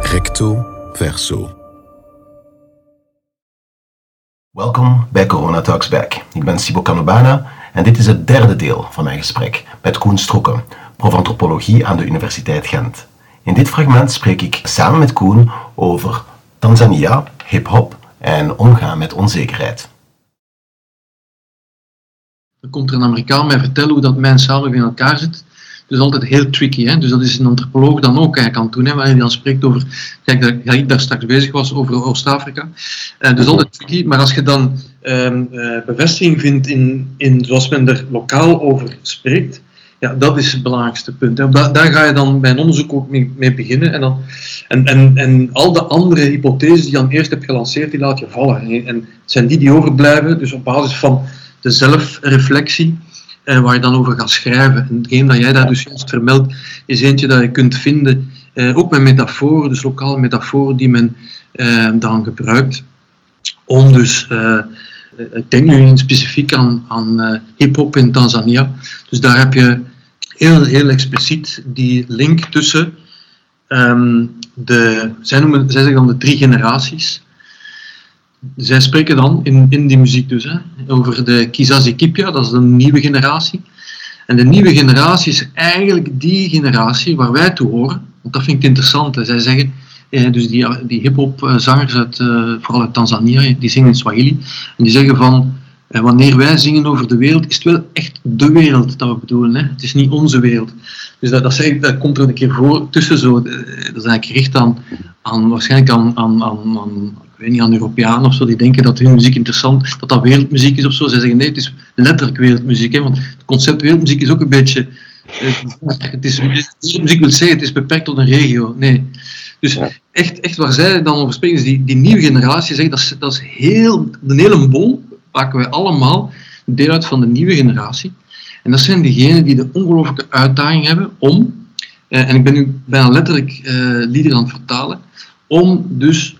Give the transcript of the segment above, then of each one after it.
Recto verso. Welkom bij Corona Talks Back. Ik ben Sibo Canobana en dit is het derde deel van mijn gesprek met Koen Strokken, prof antropologie aan de Universiteit Gent. In dit fragment spreek ik samen met Koen over Tanzania, hip-hop en omgaan met onzekerheid. Dan komt er een Amerikaan mij vertellen hoe dat mijn samenleving in elkaar zit. Dus altijd heel tricky. Hè? Dus dat is een antropoloog dan ook eigenlijk aan het doen, hè? waar hij dan spreekt over, kijk, dat ik daar straks bezig was, over Oost-Afrika. Uh, dus altijd tricky. Maar als je dan uh, bevestiging vindt in, in zoals men er lokaal over spreekt, ja, dat is het belangrijkste punt. Hè. Daar, daar ga je dan bij een onderzoek ook mee, mee beginnen. En, dan, en, en, en al de andere hypotheses die je dan eerst hebt gelanceerd, die laat je vallen. En, en het zijn die die overblijven, dus op basis van de zelfreflectie, eh, waar je dan over gaat schrijven. En hetgeen dat jij daar dus juist vermeldt, is eentje dat je kunt vinden, eh, ook met metaforen, dus lokale metaforen die men eh, dan gebruikt, om dus... Eh, ik denk nu specifiek aan, aan hip-hop in Tanzania. Dus daar heb je heel, heel expliciet die link tussen um, de, zij, noemen, zij zeggen dan de drie generaties. Zij spreken dan in, in die muziek dus hè, over de Kizazi Kipya, dat is de nieuwe generatie. En de nieuwe generatie is eigenlijk die generatie waar wij toe horen. Want dat vind ik interessant. Hè. Zij zeggen, eh, dus die, die hip-hop eh, zangers uit, uh, vooral uit Tanzania, die zingen in Swahili. En die zeggen van, wanneer wij zingen over de wereld, is het wel echt de wereld dat we bedoelen. Hè? Het is niet onze wereld. Dus dat, dat, zeg, dat komt er een keer voor tussen zo. Dat is eigenlijk gericht aan, aan waarschijnlijk aan, aan, aan, weet niet, aan Europeanen of zo, die denken dat hun muziek interessant, dat dat wereldmuziek is of zo. Zij zeggen nee, het is letterlijk wereldmuziek. Hè? Want het concept wereldmuziek is ook een beetje... het is, muziek wil zeggen, het is beperkt tot een regio. Nee. Dus echt, echt waar zij dan over spreken, is die, die nieuwe generatie, zeg, dat, is, dat is heel, de hele bol pakken wij allemaal deel uit van de nieuwe generatie. En dat zijn diegenen die de ongelooflijke uitdaging hebben om, eh, en ik ben nu bijna letterlijk eh, liederen aan het vertalen, om dus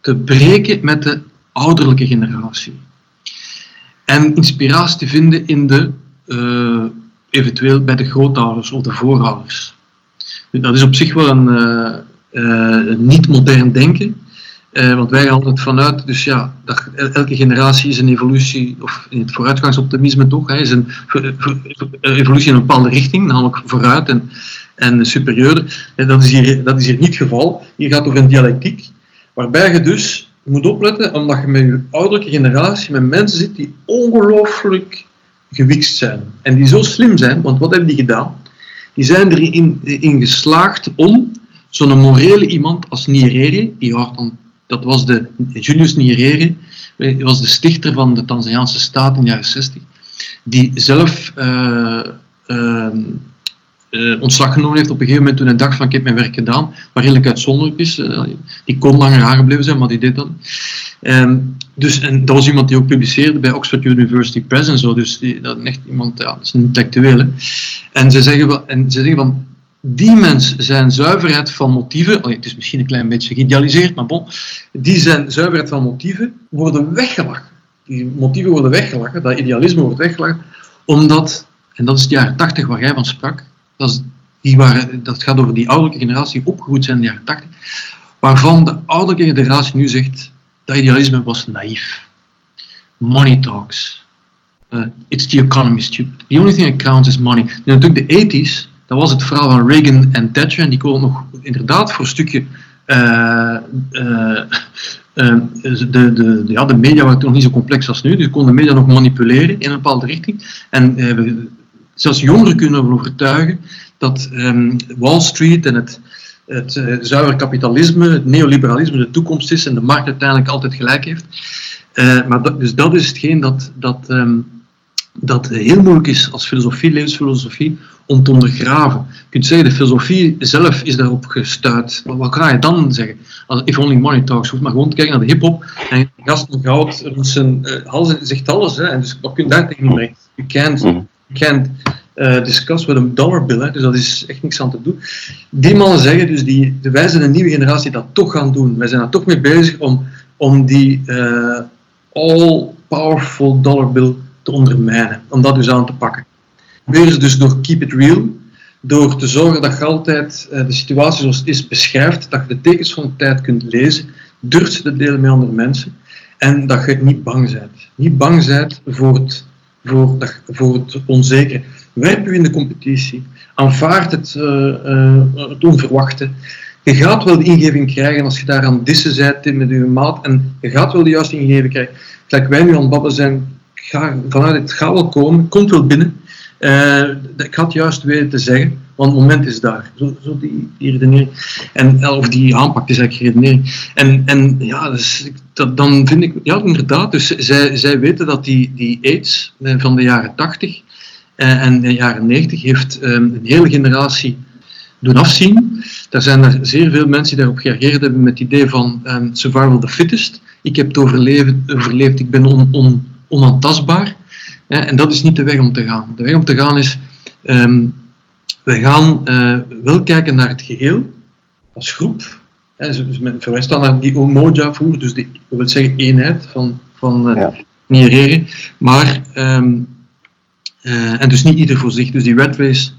te breken met de ouderlijke generatie. En inspiratie te vinden in de, uh, eventueel bij de grootouders of de voorouders. Dat is op zich wel een, uh, uh, niet modern denken. Want wij gaan altijd vanuit, dus ja, dat, elke generatie is een evolutie, of in het vooruitgangsoptimisme toch, hè, is een evolutie in een bepaalde richting, namelijk vooruit en, en superieur. En dat, is hier, dat is hier niet het geval. Hier gaat het over een dialectiek, waarbij je dus moet opletten, omdat je met je ouderlijke generatie met mensen zit die ongelooflijk gewikt zijn. En die zo slim zijn, want wat hebben die gedaan? Die zijn erin in geslaagd om zo'n morele iemand als Nyerere, die dan, dat was de, Julius Nyerere, was de stichter van de Tanzaniaanse staat in de jaren 60, die zelf uh, uh, uh, ontslag genomen heeft op een gegeven moment toen hij dacht van ik heb mijn werk gedaan, wat redelijk uitzonderlijk is. die kon langer aangebleven zijn, maar die deed dat. Um, dus, en dat was iemand die ook publiceerde bij Oxford University Press en zo, dus die, dat is echt iemand, ja, dat is een intellectuele. En ze zeggen, en ze zeggen van, die mens zijn zuiverheid van motieven, het is misschien een klein beetje geïdealiseerd, maar bon, die zijn zuiverheid van motieven worden weggelachen. Die motieven worden weggelachen, dat idealisme wordt weggelachen, omdat, en dat is de jaren 80 waar jij van sprak, dat, die waren, dat gaat over die ouderlijke generatie opgevoed zijn in de jaren 80, waarvan de ouderlijke generatie nu zegt, dat idealisme was naïef. Money talks. Uh, it's the economy, stupid. The only thing that counts is money. Natuurlijk de 80s, dat was het verhaal van Reagan en Thatcher. En die konden nog inderdaad voor een stukje. Uh, uh, de, de, de, ja, de media waren toen nog niet zo complex als nu, dus konden de media nog manipuleren in een bepaalde richting. En zelfs jongeren kunnen overtuigen dat um, Wall Street en het, het uh, zuiver kapitalisme, het neoliberalisme de toekomst is en de markt uiteindelijk altijd gelijk heeft. Uh, maar dat, dus dat is hetgeen dat, dat, um, dat heel moeilijk is als filosofie, levensfilosofie, om te ondergraven. Je kunt zeggen, de filosofie zelf is daarop gestuurd. Maar wat ga je dan zeggen? Als if only money talks, hoeft maar gewoon te kijken naar de hip-hop. En gasten goud rond zijn uh, hals zegt alles. Hè, en dus wat kun je daar tegen brengen? You can't, you can't uh, discuss with a dollar bill. Hè, dus dat is echt niks aan te doen. Die mannen zeggen dus, die, wij zijn een nieuwe generatie dat toch gaan doen. Wij zijn er toch mee bezig om, om die uh, all-powerful dollar bill te ondermijnen, om dat dus aan te pakken. Weer dus door keep it real, door te zorgen dat je altijd uh, de situatie zoals het is beschrijft, dat je de tekens van de tijd kunt lezen, durft te delen met andere mensen en dat je niet bang bent. Niet bang bent voor het, voor, voor het onzekere. Werp u in de competitie, aanvaard het, uh, het onverwachte. Je gaat wel de ingeving krijgen als je daar aan dissen bent met je maat en je gaat wel de juiste ingeving krijgen. Gelijk wij nu aan het babbelen zijn, ga, vanuit het gaat wel komen, komt wel binnen. Uh, ik had juist weten te zeggen, want het moment is daar. Zo, zo die, die, redenering. En, of die aanpak is eigenlijk redenering. En, en ja, dus, dat, dan vind ik, ja, inderdaad. Dus zij, zij weten dat die, die AIDS van de jaren 80 uh, en de jaren 90 heeft um, een hele generatie doen afzien. Er zijn er zeer veel mensen die daarop gereageerd hebben met het idee van um, survival of the fittest. Ik heb het overleefd, overleefd ik ben on, on, onaantastbaar. En dat is niet de weg om te gaan. De weg om te gaan is, um, we gaan uh, wel kijken naar het geheel, als groep. Dus men verwijst dan naar die Omoja voer, dus die, dat wil zeggen eenheid van, van uh, ja. Nyerere. Maar, um, uh, en dus niet ieder voor zich. Dus die red race,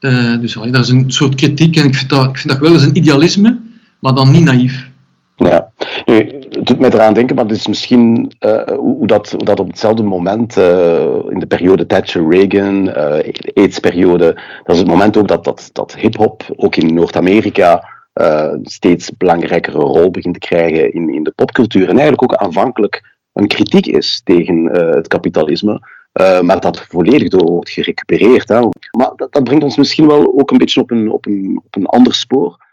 uh, dus dat is een soort kritiek en ik vind, dat, ik vind dat wel eens een idealisme, maar dan niet naïef. Ja, nu, het doet mij eraan denken, maar het is misschien uh, hoe, dat, hoe dat op hetzelfde moment, in de periode Thatcher-Reagan, uh, de AIDS-periode, dat is het moment ook dat, dat, dat hip-hop ook in Noord-Amerika steeds belangrijkere rol begint te krijgen in, in de popcultuur. En eigenlijk ook aanvankelijk een kritiek is tegen het kapitalisme. Maar dat volledig door wordt gerecupereerd. Hè. Maar dat, dat brengt ons misschien wel ook een beetje op een, op een, op een ander spoor.